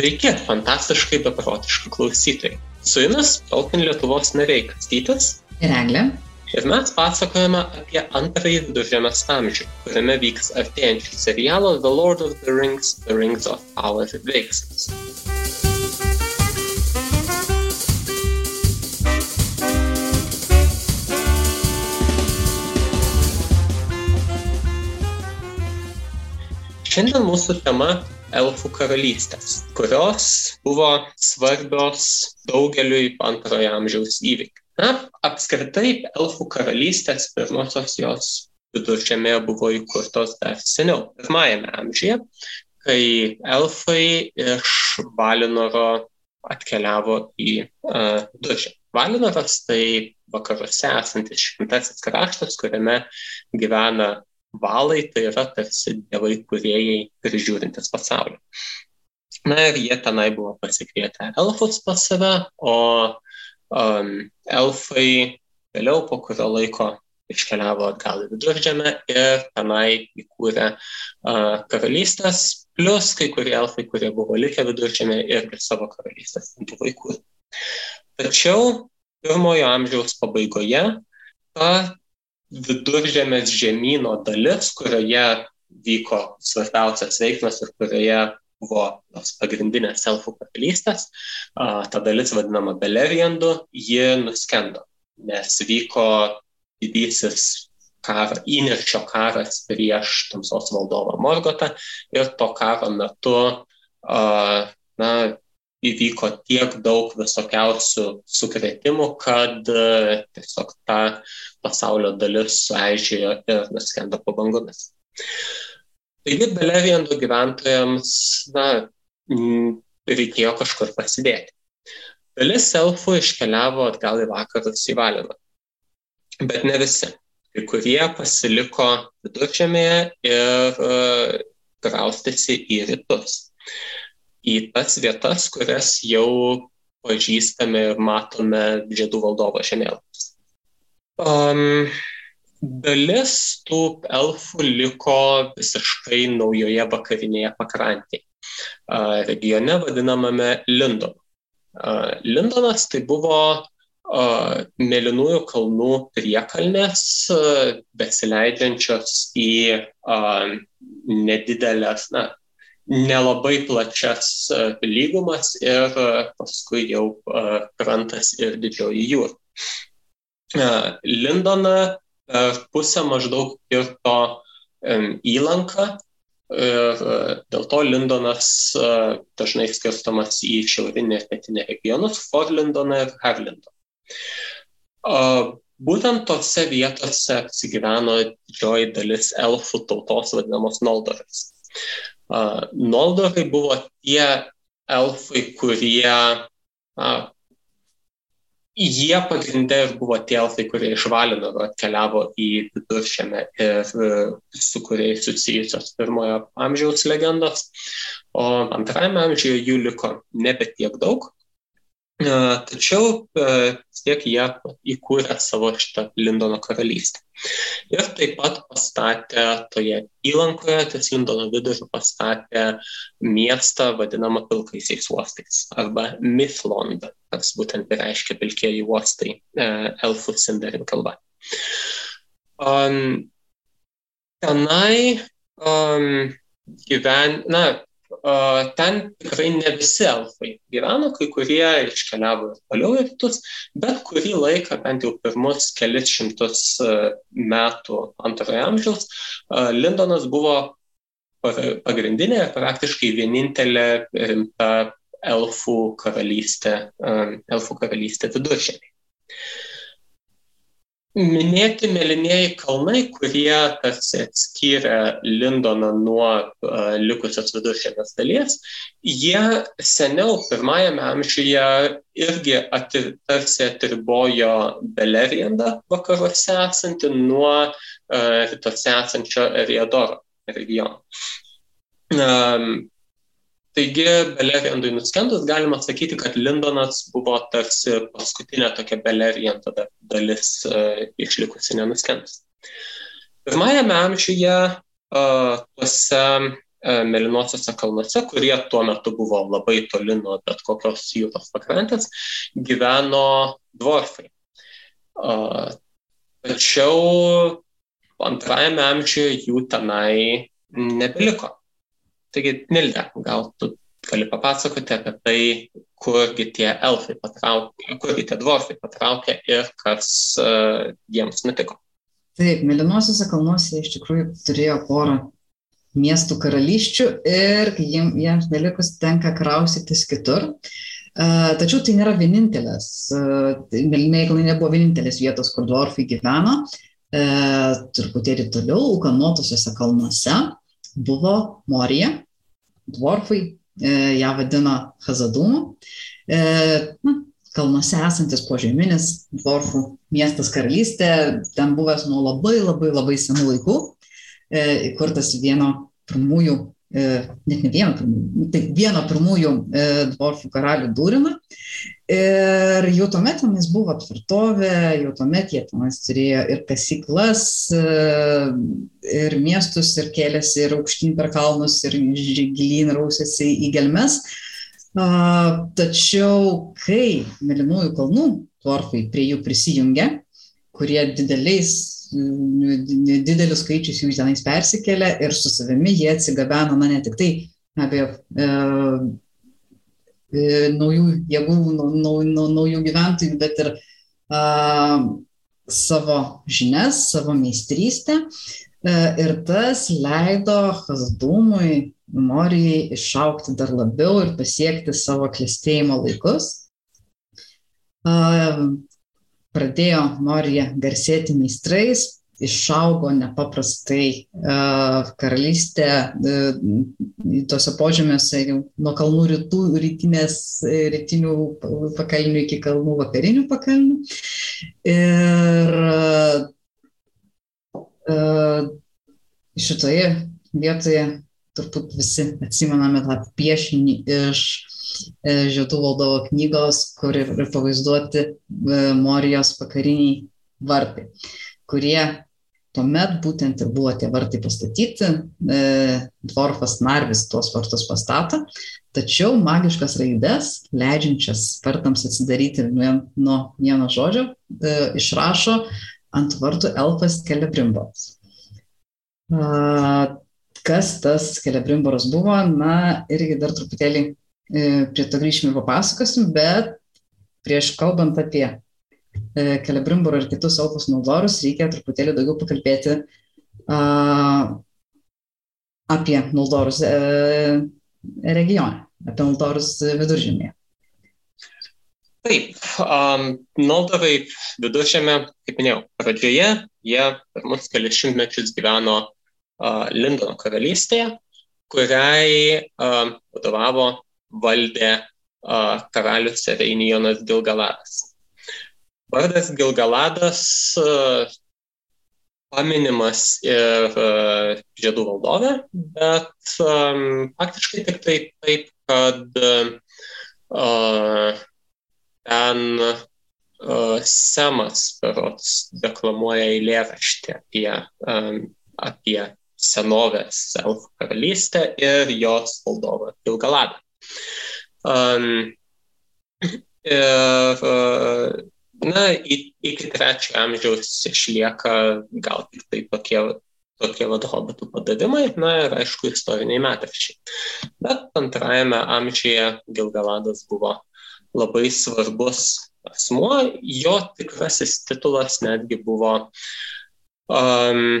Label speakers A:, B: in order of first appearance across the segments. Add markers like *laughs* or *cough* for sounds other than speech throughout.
A: Sveiki, fantastiškai beprotiškai klausytojai. Su jumis Tolkien Lietuvos nariai Kastytis
B: ir Eglė.
A: Ir mes pasakojame apie antrąjį viduržėmės amžių, kuriame vyks artėjančių serialo The Lord of the Rings, The Rings of Power veiksmas. Šiandien mūsų tema elfų karalystės, kurios buvo svarbios daugeliui antrojo amžiaus įvykių. Na, apskritai, elfų karalystės pirmosios jos viduržėmėje buvo įkurtos dar seniau, pirmajame amžiuje, kai elfai iš Valinoro atkeliavo į uh, dužę. Valinoras tai vakaruose esantis šimtasis kraštas, kuriame gyvena valai tai yra tarsi dievai kuriejai prižiūrintis pasaulį. Na ir jie tenai buvo pasikvietę elfus pas save, o um, elfai vėliau po kurio laiko iškeliavo atgal į viduržėmę ir tenai įkūrė uh, karalystės, plus kai kurie elfai, kurie buvo likę viduržėmė irgi savo karalystės buvo įkūrę. Tačiau pirmojo amžiaus pabaigoje ta viduržėmės žemynų dalis, kurioje vyko svarbiausias veiksmas ir kurioje buvo tos pagrindinės elfų karalystės, ta dalis vadinama Beleriandu, ji nuskendo, nes vyko didysis karo, įniršio karas prieš tamsos valdovą Morgotą ir to karo metu na, įvyko tiek daug visokiausių sukretimų, kad e, tiesiog ta pasaulio dalis suaižėjo ir nuskendo pabangomis. Taigi Beleriando gyventojams na, reikėjo kažkur pasidėti. Dalis elfų iškeliavo atgal į vakarus į Valiną. Bet ne visi. Kai kurie pasiliko viduržėmėje ir uh, kraustėsi į rytus į tas vietas, kurias jau pažįstame ir matome žiedų valdovo žemėlapius. Um, dalis tų elfų liko visiškai naujoje vakarinėje pakrantėje, uh, regione vadinamame Lindonu. Uh, Lindonas tai buvo uh, Mėlynųjų kalnų priekalnės, uh, besileidžiančios į uh, nedidelės, na, nelabai plačias e, lygumas ir e, paskui jau e, krantas ir didžioji jūra. Lindoną per pusę maždaug kirto įlanką ir dėl to Lindonas dažnai skirstomas į šiaurinį ir pietinį regionus - Fort Lindoną ir Harlindoną. Būtent tose vietose apsigyveno didžioji dalis elfų tautos vadinamos Noldorais. Noldorai buvo tie elfai, kurie, na, jie pagrindė ir buvo tie elfai, kurie iš Valinoro atkeliavo į viduršėmę ir su kuriais susijusios pirmojo amžiaus legendos, o antrajame amžiuje jų liko nebe tiek daug, Tačiau vis tiek jie įkūrė savo šitą Lindono karalystę. Ir taip pat pastatė toje įlankoje, ties Lindono viduriu pastatė miestą vadinamą pilkaisiais uostais arba Mithlond, kas būtent reiškia pilkieji uostai elfų sindarin kalba. Um, tenai um, gyven, na, ten tikrai ne visi elfai gyveno, kai kurie iškeliavo ir toliau į rytus, bet kurį laiką, bent jau pirmus kelis šimtus metų antrojo amžiaus, Lindonas buvo pagrindinė praktiškai vienintelė rimta elfų karalystė, elfų karalystė viduržėmė. Minėti mėlynieji kalnai, kurie tarsi atskyrė Lindoną nuo uh, likusios viduržėmės dalies, jie seniau pirmajame amžiuje irgi ati, tarsi atribojo Beleriandą vakaruose esantį nuo uh, rytuose esančio Eriadoro regiono. Um, Taigi, Beleriandui nuskendus galima sakyti, kad Lindonas buvo tarsi paskutinė tokia Beleriando dalis uh, išlikusi nenuskendus. Pirmajame amžiuje uh, tuose Melinosiuose kalnuose, kurie tuo metu buvo labai toli nuo bet kokios jūros pakrantės, gyveno dvorfai. Tačiau antrajame amžiuje jų tenai nebeliko. Taigi, Nilde, gal tu gali papasakoti apie tai, kurgi tie elfai patraukė, kurgi tie dvorfai patraukė ir kas uh, jiems nutiko.
B: Taip, Mėlynosiuose kalnuose iš tikrųjų turėjo porą miestų karališčių ir jiems, jiems nelikus tenka krausytis kitur. Uh, tačiau tai nėra vienintelės, uh, Mėlyniai kalnai nebuvo vienintelės vietos, kur dvorfai gyveno. Uh, truputėlį toliau, Ukanotosiuose kalnuose buvo Morija, dvorfai E, ją vadino Hazadumu. E, na, kalnuose esantis požeminis dvorfų miestas karalystė, ten buvęs nuo labai labai labai senų laikų, e, įkurtas vieno pirmųjų, net ne vieno tai vieno pirmųjų dvorfų karalių Dūrina. Ir jau tuomet tenais buvo tvirtovė, jau tuomet jie tenais turėjo ir kasyklas, ir miestus, ir kėlėsi ir aukštyn per kalnus, ir gilyn rausėsi į gelmes. Tačiau, kai Melinųjų kalnų dvorfai prie jų prisijungė, kurie dideliais, didelius skaičius jų tenais persikėlė ir su savimi jie atsigabeno, na ne tik tai, abejo, E, naujų jėgų, naujų, naujų gyventojų, bet ir a, savo žinias, savo meistrystę. E, ir tas leido Hasdumui, Morijai išaukti dar labiau ir pasiekti savo klėstėjimo laikus. Pradėjo Morija garsėti meistrais, išaugo nepaprastai karalystė tuose požemiuose nuo kalnų rytų, rytinės, rytinių pakalnių iki kalnų vakarinių pakalnių. Ir šitoje vietoje turbūt visi atsimename tą piešinį iš Žiedų valdovo knygos, kur ir pavaizduoti Morijos vakariniai vartai, kurie Tuomet būtent ir buvo tie vartai pastatyti, e, dvorfas Narvis tuos vartus pastato, tačiau magiškas raides, leidžiančias vartams atsidaryti nuo vieno žodžio, e, išrašo ant vartų elfas Kelebrimboras. Kas tas Kelebrimboras buvo, na, irgi dar truputėlį e, prie to grįžime papasakosim, bet prieš kalbant apie Kelebrimburą ir kitus Alpus Naudorus, reikia truputėlį daugiau pakalbėti uh, apie Naudorus uh, regione, apie Naudorus viduržemėje.
A: Taip, um, Noldorai viduržėme, kaip minėjau, pradžioje jie pirmus kelias šimtmečius gyveno uh, Lindono karalystėje, kuriai uh, vadovavo valdė uh, karalius Reinijonas Gilgaladas. Vardas Gilgaladas e, paminimas ir e, žiedų valdove, bet um, faktiškai tik tai taip, kad ten Semas perots deklamuoja eilėraštį apie, apie senovės elfų karalystę ir jos valdovą Gilgaladą. Ir na, iki trečio amžiaus išlieka gal tik tai tokie, tokie vad hobitų padavimai, na ir aišku, istoriniai metraščiai. Bet antrajame amžiuje Gilgaladas buvo labai svarbus asmuo, jo tikrasis titulas netgi buvo um,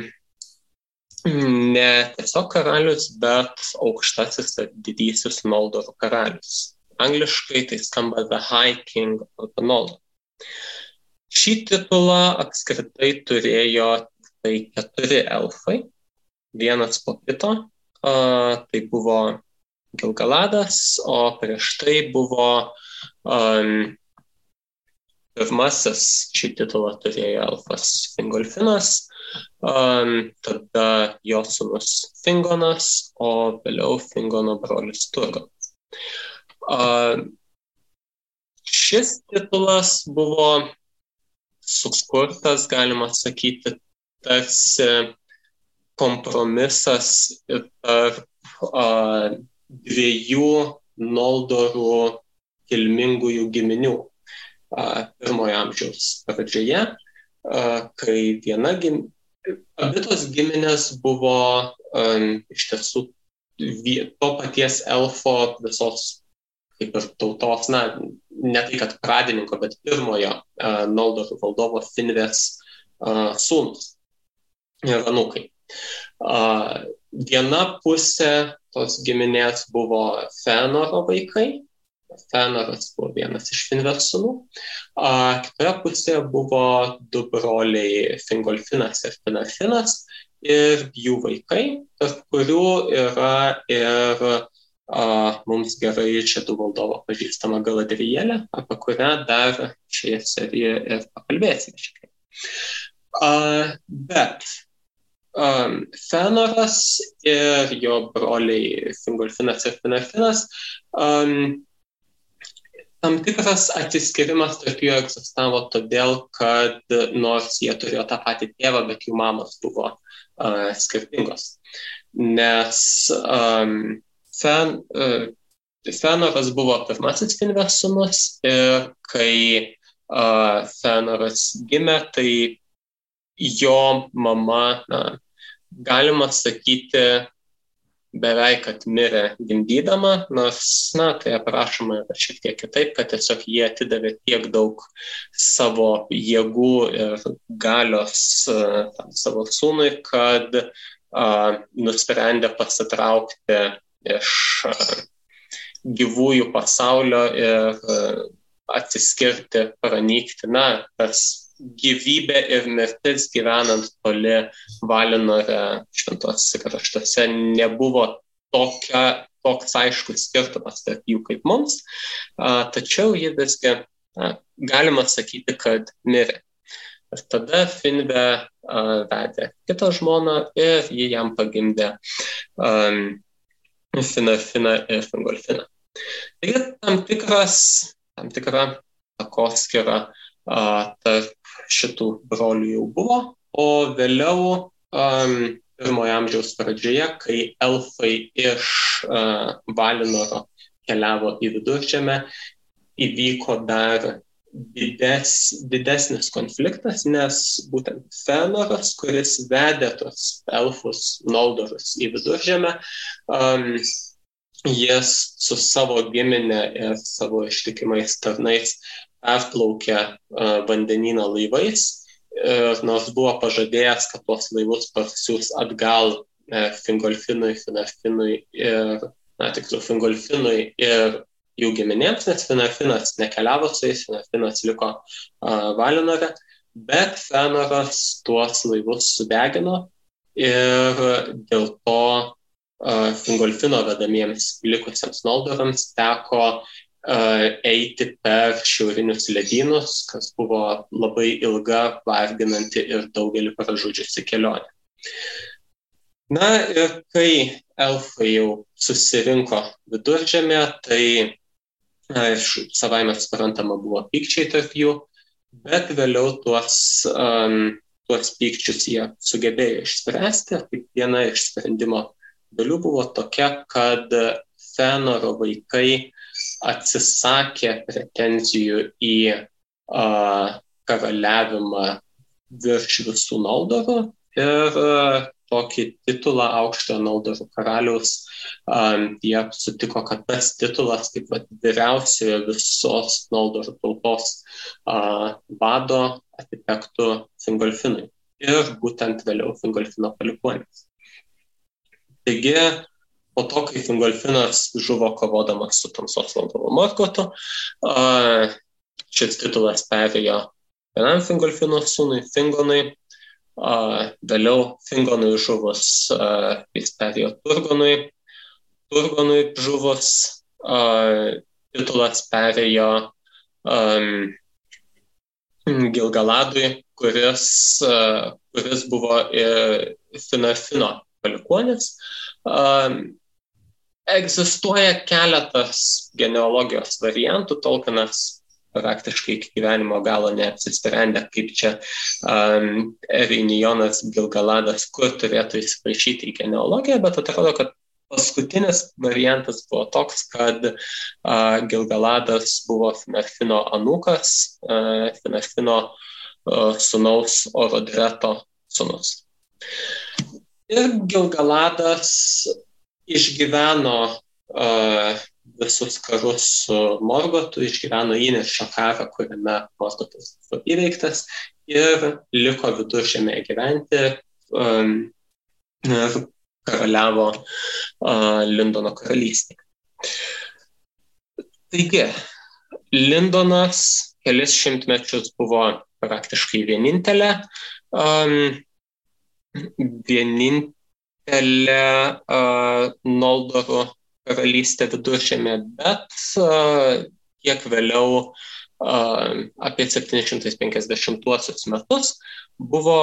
A: ne tiesiog karalius, bet aukštasis ar didysis Noldorų karalius. Angliškai tai skamba The High King of the Noldor. Šį titulą apskritai turėjo tai keturi elfai, vienas po kito. Tai buvo Gilgaladas, o prieš tai buvo um, pirmasis šį titulą turėjo elfas Fingolfinas, um, tada jo sunus Fingonas, o vėliau Fingono brolis Turgonas. Uh, Šis titulas buvo sukurtas, galima sakyti, tarsi kompromisas tarp a, dviejų Noldorų kilmingųjų giminių a, pirmojo amžiaus pradžioje, a, kai viena gim... abi tos giminės buvo a, iš tiesų to paties elfo visos kaip ir tautos, na, ne tai kad pradininko, bet pirmojo uh, Noldorų valdovo Finvės uh, sūnus ir anūkai. Uh, viena pusė tos giminės buvo Fenoro vaikai, Fenoras buvo vienas iš Finvės sūnų, uh, kitoje pusėje buvo du broliai Fingolfinas ir Finarfinas ir jų vaikai, tarp kurių yra ir a, mums gerai tų valdovo pažįstama Galadrielė, apie kurią dar šioje serijoje ir pakalbėsime šiek tiek. Bet um, Fenoras ir jo broliai Fingolfinas ir Finarfinas um, tam tikras atsiskirimas tarp jų egzistavo todėl, kad nors jie turėjo tą patį tėvą, bet jų mamos buvo uh, skirtingos. Nes um, Uh, Fenoras buvo pirmasis Finvės sunus ir kai uh, Fenoras gimė, tai jo mama, na, galima sakyti, beveik atmirė gimdydama, nors, na, tai aprašoma yra šiek tiek kitaip, kad tiesiog jie atidavė tiek daug savo jėgų ir galios uh, savo sūnui, kad uh, nusprendė pasitraukti iš gyvųjų pasaulio ir atsiskirti, pranykti. Na, tas gyvybė ir mirtis gyvenant toli Valinore šventos kraštuose nebuvo tokia, toks aiškus skirtumas tarp jų kaip mums, tačiau ji visgi, na, galima sakyti, kad mirė. Ir tada Finve vedė kitą žmoną ir ji jam pagimdė um, fina, fina ir fingolfina. Taigi tam tikras, tam tikra takoskira tarp šitų brolių jau buvo, o vėliau um, pirmojo amžiaus pradžioje, kai elfai iš uh, Valinoro keliavo į viduržėmę, įvyko dar dides, didesnis konfliktas, nes būtent Fenoras, kuris vedė tos elfus Noldorus į viduržėmę, um, jis su savo giminė ir savo ištikimais tarnais perplaukė uh, vandenyną laivais ir nors buvo pažadėjęs, kad tuos laivus pasiūs atgal uh, Fingolfinui, Finarfinui ir, na, tiksliau, Fingolfinui ir jų giminėms, nes Finafinas nekeliavo su jais, Finafinas liko uh, Valinore, bet Fenoras tuos laivus sudegino ir dėl to uh, Fingolfino vedamiems likusiems Noldorams teko uh, eiti per šiaurinius ledynus, kas buvo labai ilga, varginanti ir daugelį pražudžiusi kelionė. Na ir kai elfai jau susirinko viduržėmė, tai Aišku, savaime suprantama buvo pykčiai tarp jų, bet vėliau tuos, um, tuos pykčius jie sugebėjo išspręsti. Kaip viena iš sprendimo dalių buvo tokia, kad Fenoro vaikai atsisakė pretenzijų į uh, karaliavimą virš visų Noldorų ir uh, tokį titulą aukštojo Noldorų karaliaus, um, jie sutiko, kad tas titulas kaip vat, vyriausiojo visos Noldorų tautos uh, vado atitektų Fingolfinui ir būtent vėliau Fingolfino palikuonis. Taigi, po to, kai Fingolfinas žuvo kovodamas su tamsos valdovu Morgotu, uh, šis titulas perėjo vienam Fingolfino sūnui Fingonui, Vėliau Fingonui žuvus jis perėjo Turgonui. Turgonui žuvus titulas perėjo um, Gilgaladui, kuris, uh, kuris buvo Finarfino palikuonis. Um, egzistuoja keletas genealogijos variantų. Tolkienas praktiškai iki gyvenimo galo neapsisprendę, kaip čia um, Erinijonas Gilgaladas, kur turėtų įsiprašyti į genealogiją, bet atrodo, kad paskutinis variantas buvo toks, kad uh, Gilgaladas buvo Finarfino anūkas, uh, Finarfino uh, sunaus Orodreto sunus. Ir Gilgaladas išgyveno uh, visus karus su Morgotu, išgyveno įnešio karą, kuriame Morgotas buvo įveiktas ir liko viduržėmėje gyventi um, ir karaliavo uh, Lindono karalystėje. Taigi, Lindonas kelis šimtmečius buvo praktiškai vienintelė, um, vienintelė uh, Noldorų karalystė viduržėmė, bet kiek vėliau, apie 750 metus, buvo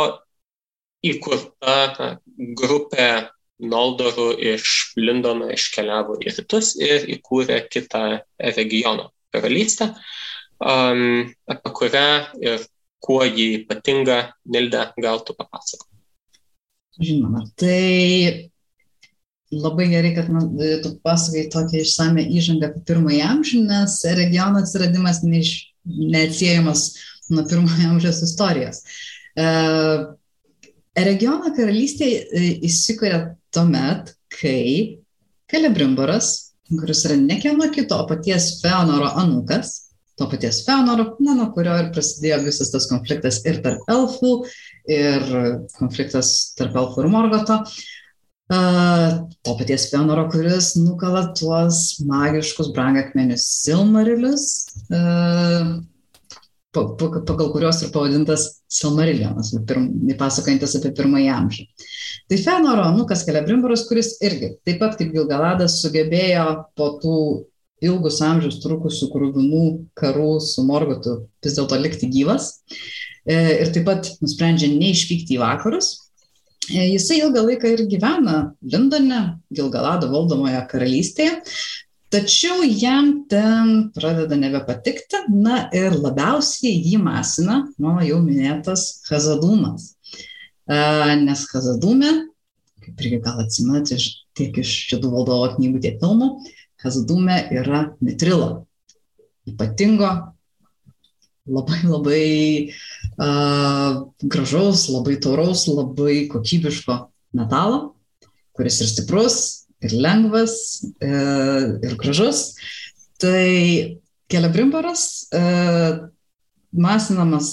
A: įkurta grupė Noldorų iš Lindono iškeliavo į rytus ir įkūrė kitą regiono karalystę, apie kurią ir kuo jį ypatinga, Nilda, gal tu papasakok.
B: Žinoma, tai labai gerai, kad man, e, tu pasakai tokią išsame įžangą apie pirmąjį amžių, nes regiono atsiradimas neiš, neatsiejamas nuo pirmojo amžiaus istorijos. E, regiono karalystė e, įsikūrė tuomet, kai Kelebrimboras, kuris yra ne kieno kito, o paties Feonoro anūkas, to paties Feonoro, na, nuo kurio ir prasidėjo visas tas konfliktas ir tarp elfų, ir konfliktas tarp elfų ir Morgoto. Uh, to paties Fenoro, kuris nukala tuos magiškus brangakmenius Silmarilius, pagal kurios ir pavadintas Silmarilionas, pasakojantis apie pirmąjį amžių. Tai Fenoro, nu kas Kelebrimboras, kuris irgi, taip pat kaip Gilgaladas, sugebėjo po tų ilgus amžius trukusių krūvinų karų su Morgotu vis dėlto likti gyvas. E, ir taip pat nusprendžia neišvykti į vakarus, jisai ilgą laiką ir gyvena Lindone, Gilgalado valdomoje karalystėje, tačiau jam ten pradeda nebepatikti, na ir labiausiai jį masina mano jau minėtas Hazadumas. E, nes Hazadume, kaip irgi gal atsimenate iš, tiek iš šitų valdovo knygų, tiek filmų, Hazadume yra mitrilo. Ypatingo labai labai uh, gražaus, labai tauraus, labai kokybiško metalo, kuris ir stiprus, ir lengvas, uh, ir gražus. Tai kelebrimbaras uh, masinamas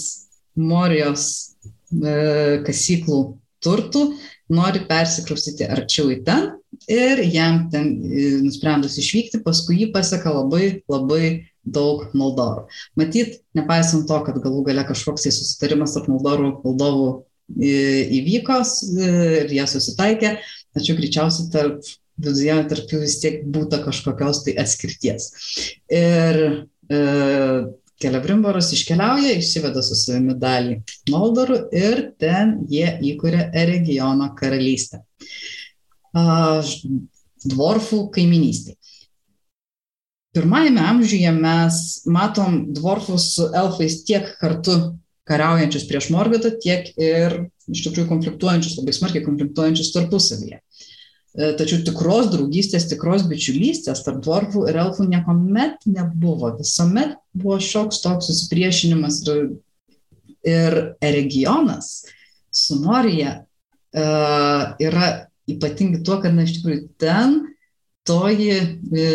B: Morijos uh, kasyklų turtų nori persikraustyti arčiau į ten ir jam ten nusprendus išvykti, paskui jį paseka labai labai daug Moldorų. Matyt, nepaisant to, kad galų gale kažkoks tai susitarimas tarp Moldorų valdovų įvyko ir jie susitaikė, tačiau greičiausiai tarp viduje, tarp jų vis tiek būtų kažkokios tai atskirties. Ir e, Kelebrimboras iškeliauja, išsiveda su savimi dalį Moldorų ir ten jie įkuria regiono karalystę. Dvorfų kaiminystė pirmajame amžiuje mes matom dvorfus su elfais tiek kartu kariaujančius prieš Morgatą, tiek ir iš tikrųjų konfliktuojančius, labai smarkiai konfliktuojančius tarpusavyje. E, tačiau tikros draugystės, tikros bičiulystės tarp dvorfų ir elfų niekuomet nebuvo. Visuomet buvo šioks toks susipriešinimas ir, ir regionas su Norija uh, yra ypatingi tuo, kad na, iš tikrųjų ten toji e,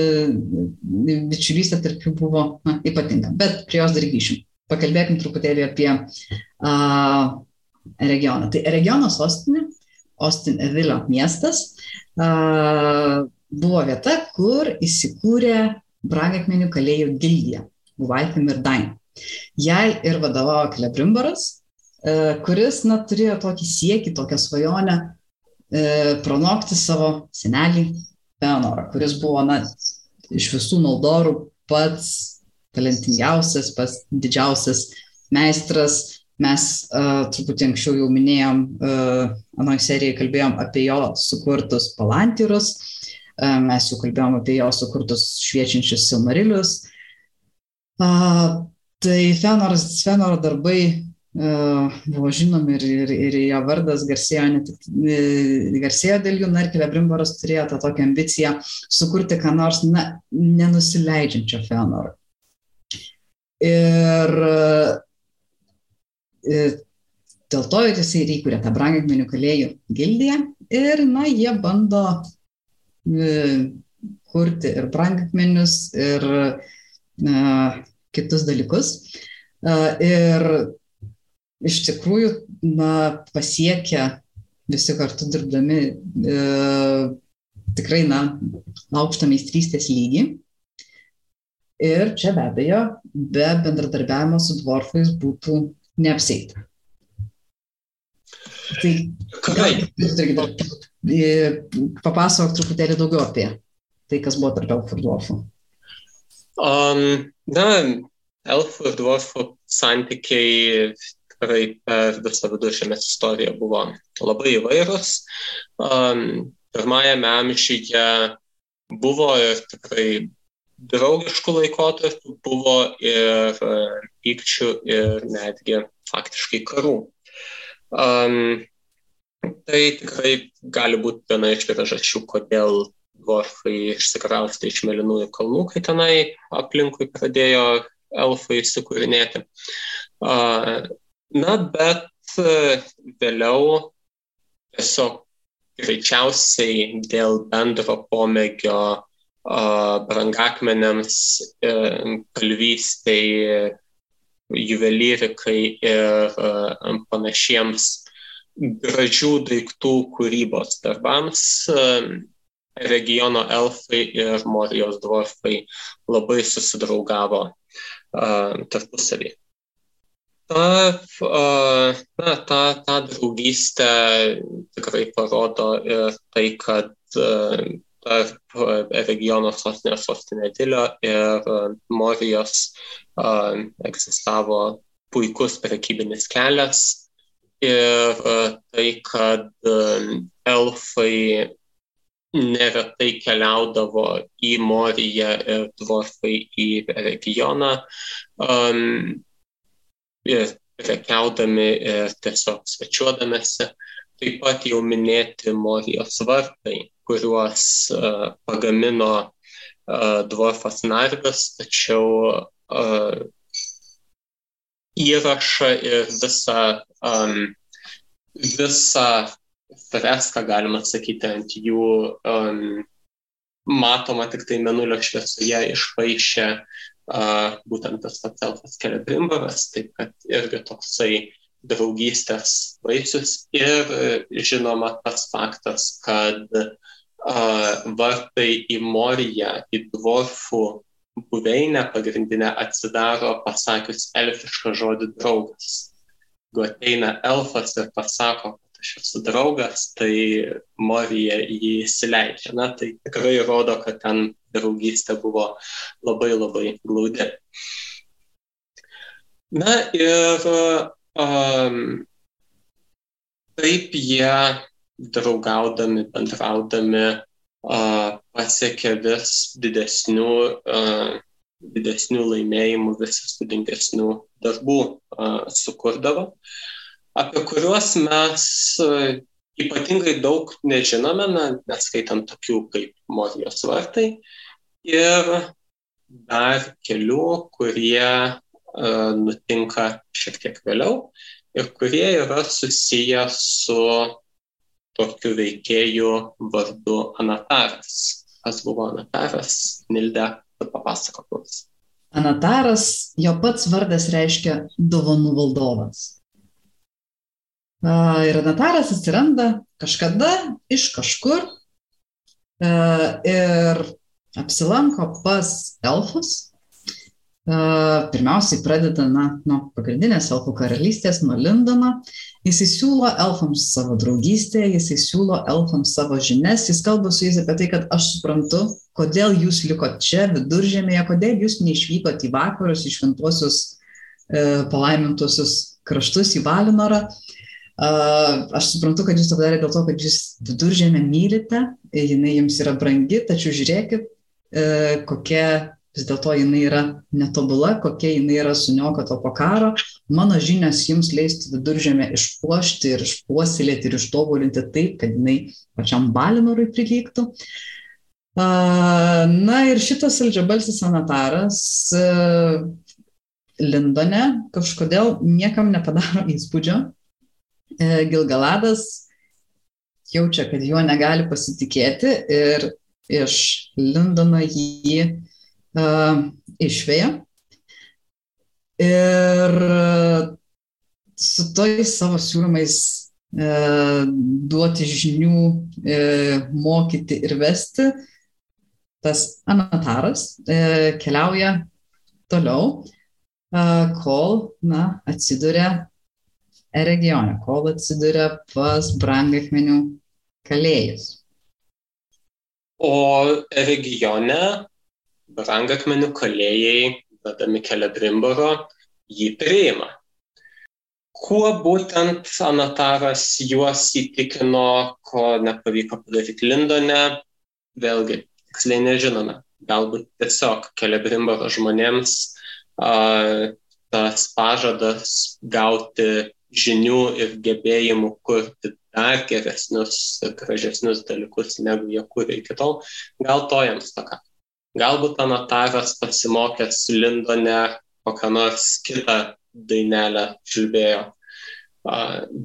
B: bičiulystė tarp jų buvo na, ypatinga. Bet prie jos dar grįšim. Pakalbėkim truputėlį apie a, regioną. Tai regiono sostinė, Austin Evilio miestas, a, buvo vieta, kur įsikūrė brangakmenių kalėjų gildija, Guvaifim ir Dain. Jai ir vadovavo Klebrimbaras, a, kuris na, turėjo tokį siekį, tokią svajonę e, pranokti savo senelį Feonorą, kuris buvo, na, iš visų Noldorų pats talentingiausias, pats didžiausias meistras. Mes uh, truputį anksčiau jau minėjom, uh, anoje serijoje kalbėjom apie jo sukurtus palantyrus, uh, mes jau kalbėjom apie jo sukurtus šviečiančius silmarilius. Uh, Tai Fenoras, Fenoro darbai buvo žinomi ir, ir, ir jo vardas garsėjo, ne tik garsėjo dėl jų, na ir Kelebrimboras turėjo tą tokią ambiciją sukurti ką nors, na, nenusileidžiančio Fenoro. Ir, ir dėl to ir jisai įkūrė tą brangakmenių kalėjų gildiją ir, na, jie bando kurti ir brangakmenius, ir na, kitus dalykus. Ir iš tikrųjų na, pasiekia visi kartu dirbdami e, tikrai na, aukštą meistrystės lygį. Ir čia be abejo, be bendradarbiavimo su dvorfais būtų neapseita. Tai gal, papasakok truputėlį daugiau apie tai, kas buvo tarp elfų ir dvorfų.
A: Um, na, elfų ir dvorfų santykiai per visą viduržėmės istoriją buvo labai įvairūs. Pirmajame amžiuje buvo ir tikrai draugiškų laikotarpių, buvo ir pykčių ir netgi faktiškai karų. Um, tai tikrai gali būti viena iš priežasčių, kodėl dvorfai išsikraustė iš Melinųjų kalnų, kai tenai aplinkui pradėjo elfai įsikūrinėti. Uh, Na, bet e, vėliau tiesiog greičiausiai dėl bendro pomėgio brangakmenėms, e, kalvystai, juvelyrikai ir e, panašiems gražių daiktų kūrybos darbams regiono elfai ir Morijos dvorfai labai susidraugavo tarpusavį ta, na, ta, ta draugystė tikrai parodo ir tai, kad tarp regiono sostinės sostinė Dilio ir Morijos egzistavo puikus prekybinis kelias ir tai, kad elfai neretai keliaudavo į Moriją ir dvorfai į regioną. Um, prekiaudami ir tiesiog svečiuodamėsi. Taip pat jau minėti Morijos vartai, kuriuos uh, pagamino uh, dvorfas Narvis, tačiau uh, įrašą ir visą, um, visą freską, galima sakyti, ant jų um, matoma tik tai menulio šviesoje išpaišė būtent tas pats elfas Kelebrimbaras, taip kad irgi toksai draugystės vaisius ir žinoma tas faktas, kad vartai į Moriją, į dvorfų buveinę pagrindinę atsidaro pasakius elfišką žodį draugas. Jeigu ateina elfas ir pasako, aš esu draugas, tai Morija jį įsileidžia. Na, tai tikrai rodo, kad ten draugystė buvo labai labai glaudi. Na ir um, taip jie draugaudami, bendraudami uh, pasiekė vis didesnių, uh, didesnių laimėjimų, vis įspūdingesnių darbų uh, sukurdavo. Uh, apie kuriuos mes e, ypatingai daug nežinome, na, neskaitant tokių kaip Morijos vartai. Ir dar kelių, kurie uh, nutinka šiek tiek vėliau ir kurie yra susiję su tokiu veikėju vardu Anataras. Kas buvo Anataras? Nilda, papasakok mums.
B: Anataras, jo pats vardas reiškia dovanų valdovas. Ir notaras atsiranda kažkada iš kažkur ir apsilanko pas elfus. Pirmiausiai pradeda na, nuo pagrindinės elfų karalystės, nuo Lindono. Jis įsiūlo elfams savo draugystę, jis įsiūlo elfams savo žinias, jis kalba su jais apie tai, kad aš suprantu, kodėl jūs likote čia viduržėmėje, kodėl jūs neišvykote į vakarus, į šventuosius e, palaimintuosius kraštus, į Valinorą. E, Aš suprantu, kad jūs to padarėte dėl to, kad jūs viduržėmę mylite, jinai jums yra brangi, tačiau žiūrėkit, e, kokia vis dėlto jinai yra netobula, kokia jinai yra suniokota po karo. Mano žinios jums leistų viduržėmę išpuošti ir išpuoselėti ir ištobulinti taip, kad jinai pačiam Balinorui prilygtų. Na ir šitas saldžiabalsis sanataras Lindone kažkodėl niekam nepadaro įspūdžio. E, Gilgaladas jaučia, kad juo negali pasitikėti ir iš Lindono jį uh, išvėja. Ir su tojais savo siūlymais e, duoti žinių, e, mokyti ir vesti, tas anataras e, keliauja toliau, e, kol na, atsiduria regione, kol atsiduria pas brangakmenių kalėjus.
A: O regione brangakmenių kalėjai, vedami Kelebrimboro, jį priima. Kuo būtent Anataras juos įtikino, ko nepavyko padaryti Lindone, vėlgi tiksliai nežinome. Galbūt tiesiog Kelebrimboro žmonėms a, tas pažadas gauti žinių ir gebėjimų kurti dar geresnius ir gražesnius dalykus, negu jie kūrė iki tol, gal to jiems pakako. Galbūt Anataras pasimokęs Lindone kokią nors kitą dainelę čiulbėjo.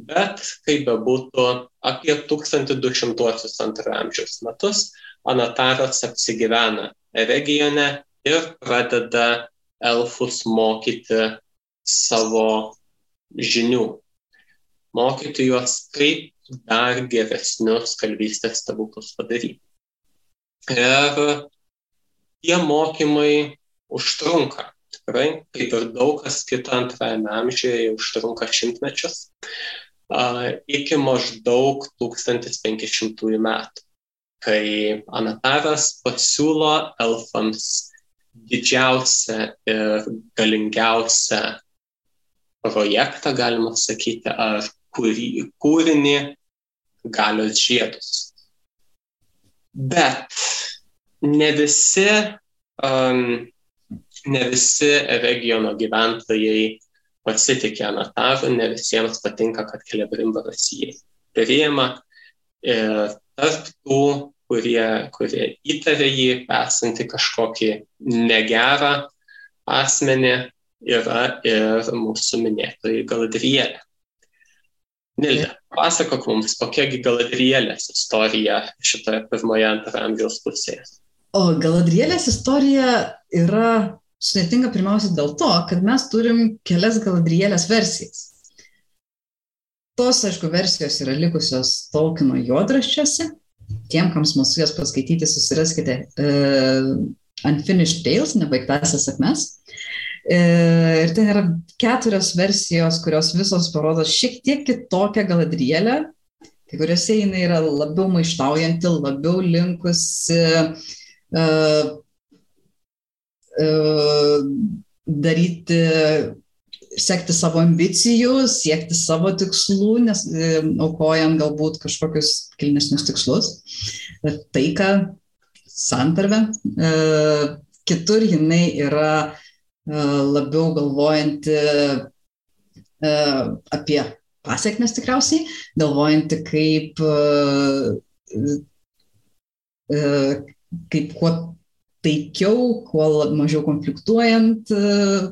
A: Bet, kaip bebūtų, apie 1200 antrojo amžiaus metus Anataras apsigyvena regione ir pradeda elfus mokyti savo žinių. Mokyti juos, kaip dar geresnius kalvystės stebuklus padaryti. Ir tie mokymai užtrunka. Tikrai, kaip ir daug kas kito antrajame amžiuje, užtrunka šimtmečius, iki maždaug 1500 metų, kai Anataras pasiūlo elfams didžiausią ir galingiausią projektą, galima sakyti, ar kūry, kūrinį galios žiedus. Bet ne visi, um, ne visi regiono gyventojai pasitikė Anataru, ne visiems patinka, kad Kelebrimbaras jį priima. Ir tarp tų, kurie, kurie įtarė jį esantį kažkokį negerą asmenį, yra ir mūsų minėtoji Galadrielė. Nilde, pasakok mums, kokiagi Galadrielės istorija šitoje pirmoje antroje amžiaus pusėje.
B: O Galadrielės istorija yra sudėtinga pirmiausia dėl to, kad mes turim kelias Galadrielės versijas. Tos, aišku, versijos yra likusios Tolkieno juodraščiuose. Tiem, kam smalsu jas paskaityti, susiraskite uh, Unfinished Tales, nebaigtasias sakmes. Uh, ir ten yra keturios versijos, kurios visos parodo šiek tiek kitokią Galadrielę. Kai kuriuose jinai yra labiau maištaujanti, labiau linkusi uh, daryti, sekti savo ambicijų, siekti savo tikslų, nes aukojant galbūt kažkokius kilnesnius tikslus, taiką, santarvę. Kitur jinai yra labiau galvojanti apie pasiekmes tikriausiai, galvojanti kaip kaip kuo taikiau, kuo mažiau konfliktuojant e,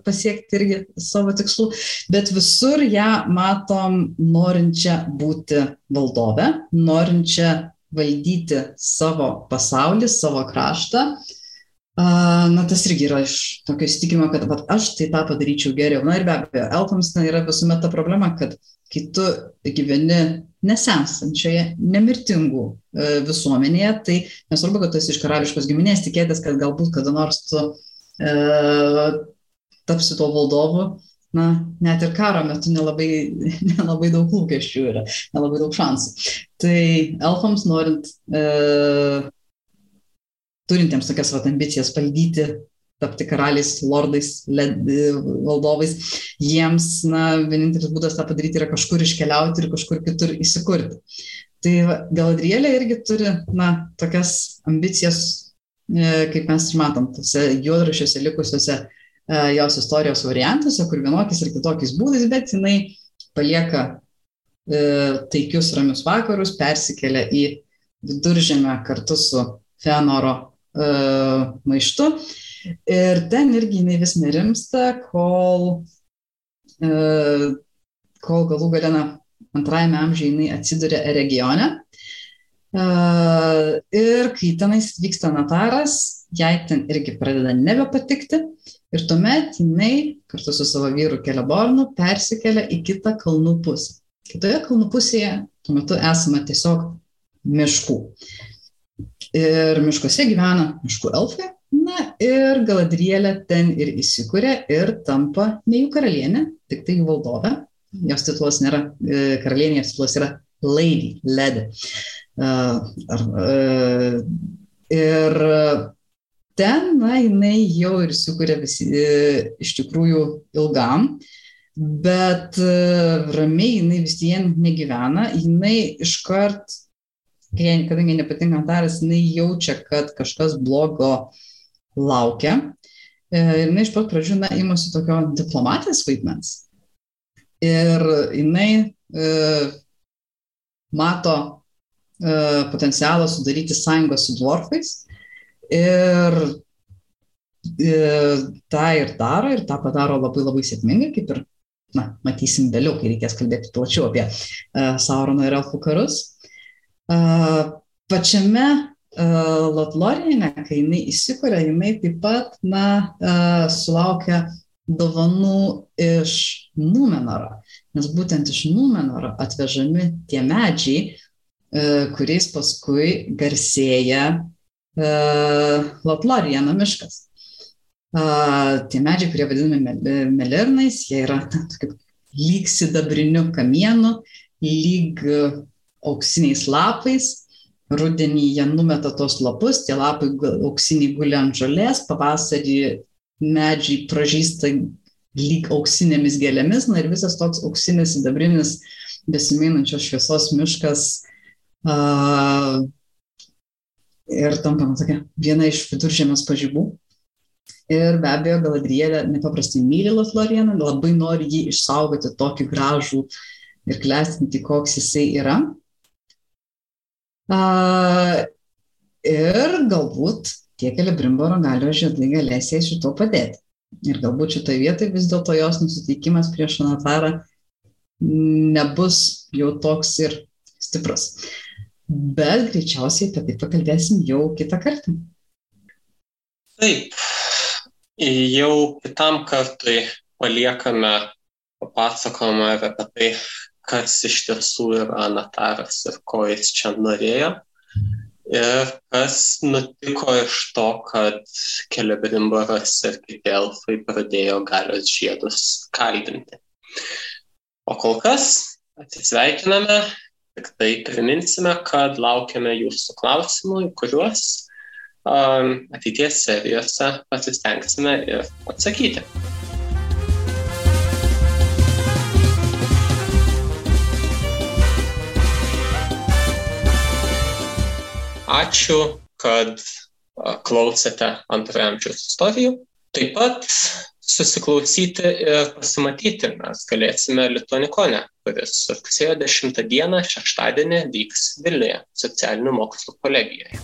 B: pasiekti irgi savo tikslų, bet visur ją matom norinčią būti valdove, norinčią valdyti savo pasaulį, savo kraštą. Na, tas irgi yra iš tokio įstikimo, kad vat, aš tai tą padaryčiau geriau. Na ir be abejo, elfams na, yra visuomet ta problema, kad kai tu gyveni nesensančioje, nemirtingų e, visuomenėje, tai nesvarbu, kad tu esi iš karališkos giminės, tikėtis, kad galbūt kada nors tu e, tapsi tuo valdovu, na, net ir karo metu nelabai, *laughs* nelabai daug lūkesčių yra, nelabai daug šansų. Tai elfams norint, e, turintiems tokias vat, ambicijas valdyti tapti karaliais, lordais, led, valdovais, jiems, na, vienintelis būdas tą padaryti yra kažkur iškeliauti ir kažkur kitur įsikurti. Tai Galadrielė irgi turi, na, tokias ambicijas kaip mes matom, tose juodrašiuose likusiuose jos istorijos variantuose, kur vienokiais ir kitokiais būdais, bet jinai palieka taikius ramius vakarus, persikelia į viduržėmę kartu su Fenoro maištu. Ir ten irgi jinai vis nerimsta, kol, kol galų galena antrajame amžiuje jinai atsiduria regione. Ir kai tenais vyksta Nataras, jai ten irgi pradeda nebepatikti ir tuomet jinai kartu su savo vyru Kelebornu persikelia į kitą kalnų pusę. Kitoje kalnų pusėje tuo metu esame tiesiog miškų. Ir miškuose gyvena miškų elfai. Na ir Galadrielė ten ir įsikūrė ir tampa ne jų karalienė, tik tai jų valdovė, jos titulas nėra e, karalienė, jos titulas yra lady, led. Ar, e, ir ten, na, jinai jau ir sukuria visi e, iš tikrųjų ilgam, bet ramiai jinai vis vien negyvena, jinai iškart, kadangi nepatinka daras, jinai jaučia, kad kažkas blogo laukia. Ir jinai iš pat pradžių, na, imasi tokio diplomatijos vaidmens ir jinai e, mato e, potencialą sudaryti sąjungą su dwarfais ir e, tą ir daro ir tą padaro labai labai sėkmingai, kaip ir, na, matysim vėliau, kai reikės kalbėti plačiau apie e, Saurono ir Elfų karus. Pačiame Lotloriene, kai jinai įsikuria, jinai taip pat, na, sulaukia dovanų iš Numenoro, nes būtent iš Numenoro atvežami tie medžiai, kuriais paskui garsėja Lotlorieno miškas. Tie medžiai, kurie vadinami melirnais, jie yra kaip lyg sidabriniu kamienu, lyg auksiniais lapais. Rudenį jie numeta tos lapus, tie lapai auksiniai guli ant žolės, pavasarį medžiai pražįsta lyg auksinėmis gėlėmis, na ir visas toks auksinis, sidabrinis, besimainančios šviesos miškas uh, ir tampama tokia viena iš viduržėmės pažybų. Ir be abejo, Galadrielė nepaprastai myli Lothlorieną, labai nori jį išsaugoti tokį gražų ir klestinti, koks jisai yra. Ir galbūt tie Kelebrimboro galios žiedai galės jai šito padėti. Ir galbūt šitoje vietoje vis dėlto jos nusiteikimas prieš Anatarą nebus jau toks ir stiprus. Bet greičiausiai apie tai pakalbėsim jau kitą kartą.
A: Taip, jau kitam kartui paliekame papasakojimą apie tai, kas iš tiesų yra Nataras ir ko jis čia norėjo. Ir kas nutiko iš to, kad Kelebrimboras ir kiti elfai pradėjo galios žiedus kaldinti. O kol kas atsisveikiname, tik tai priminsime, kad laukiame jūsų klausimų, kuriuos um, ateities serijose pasistengsime ir atsakyti. Ačiū, kad klausėte antrojo amžiaus istorijų. Taip pat susiklausyti ir pasimatyti mes galėsime Lituanikone, kuris rugsėjo 10 dieną šeštadienį vyks Vilniuje socialinių mokslų kolegijoje.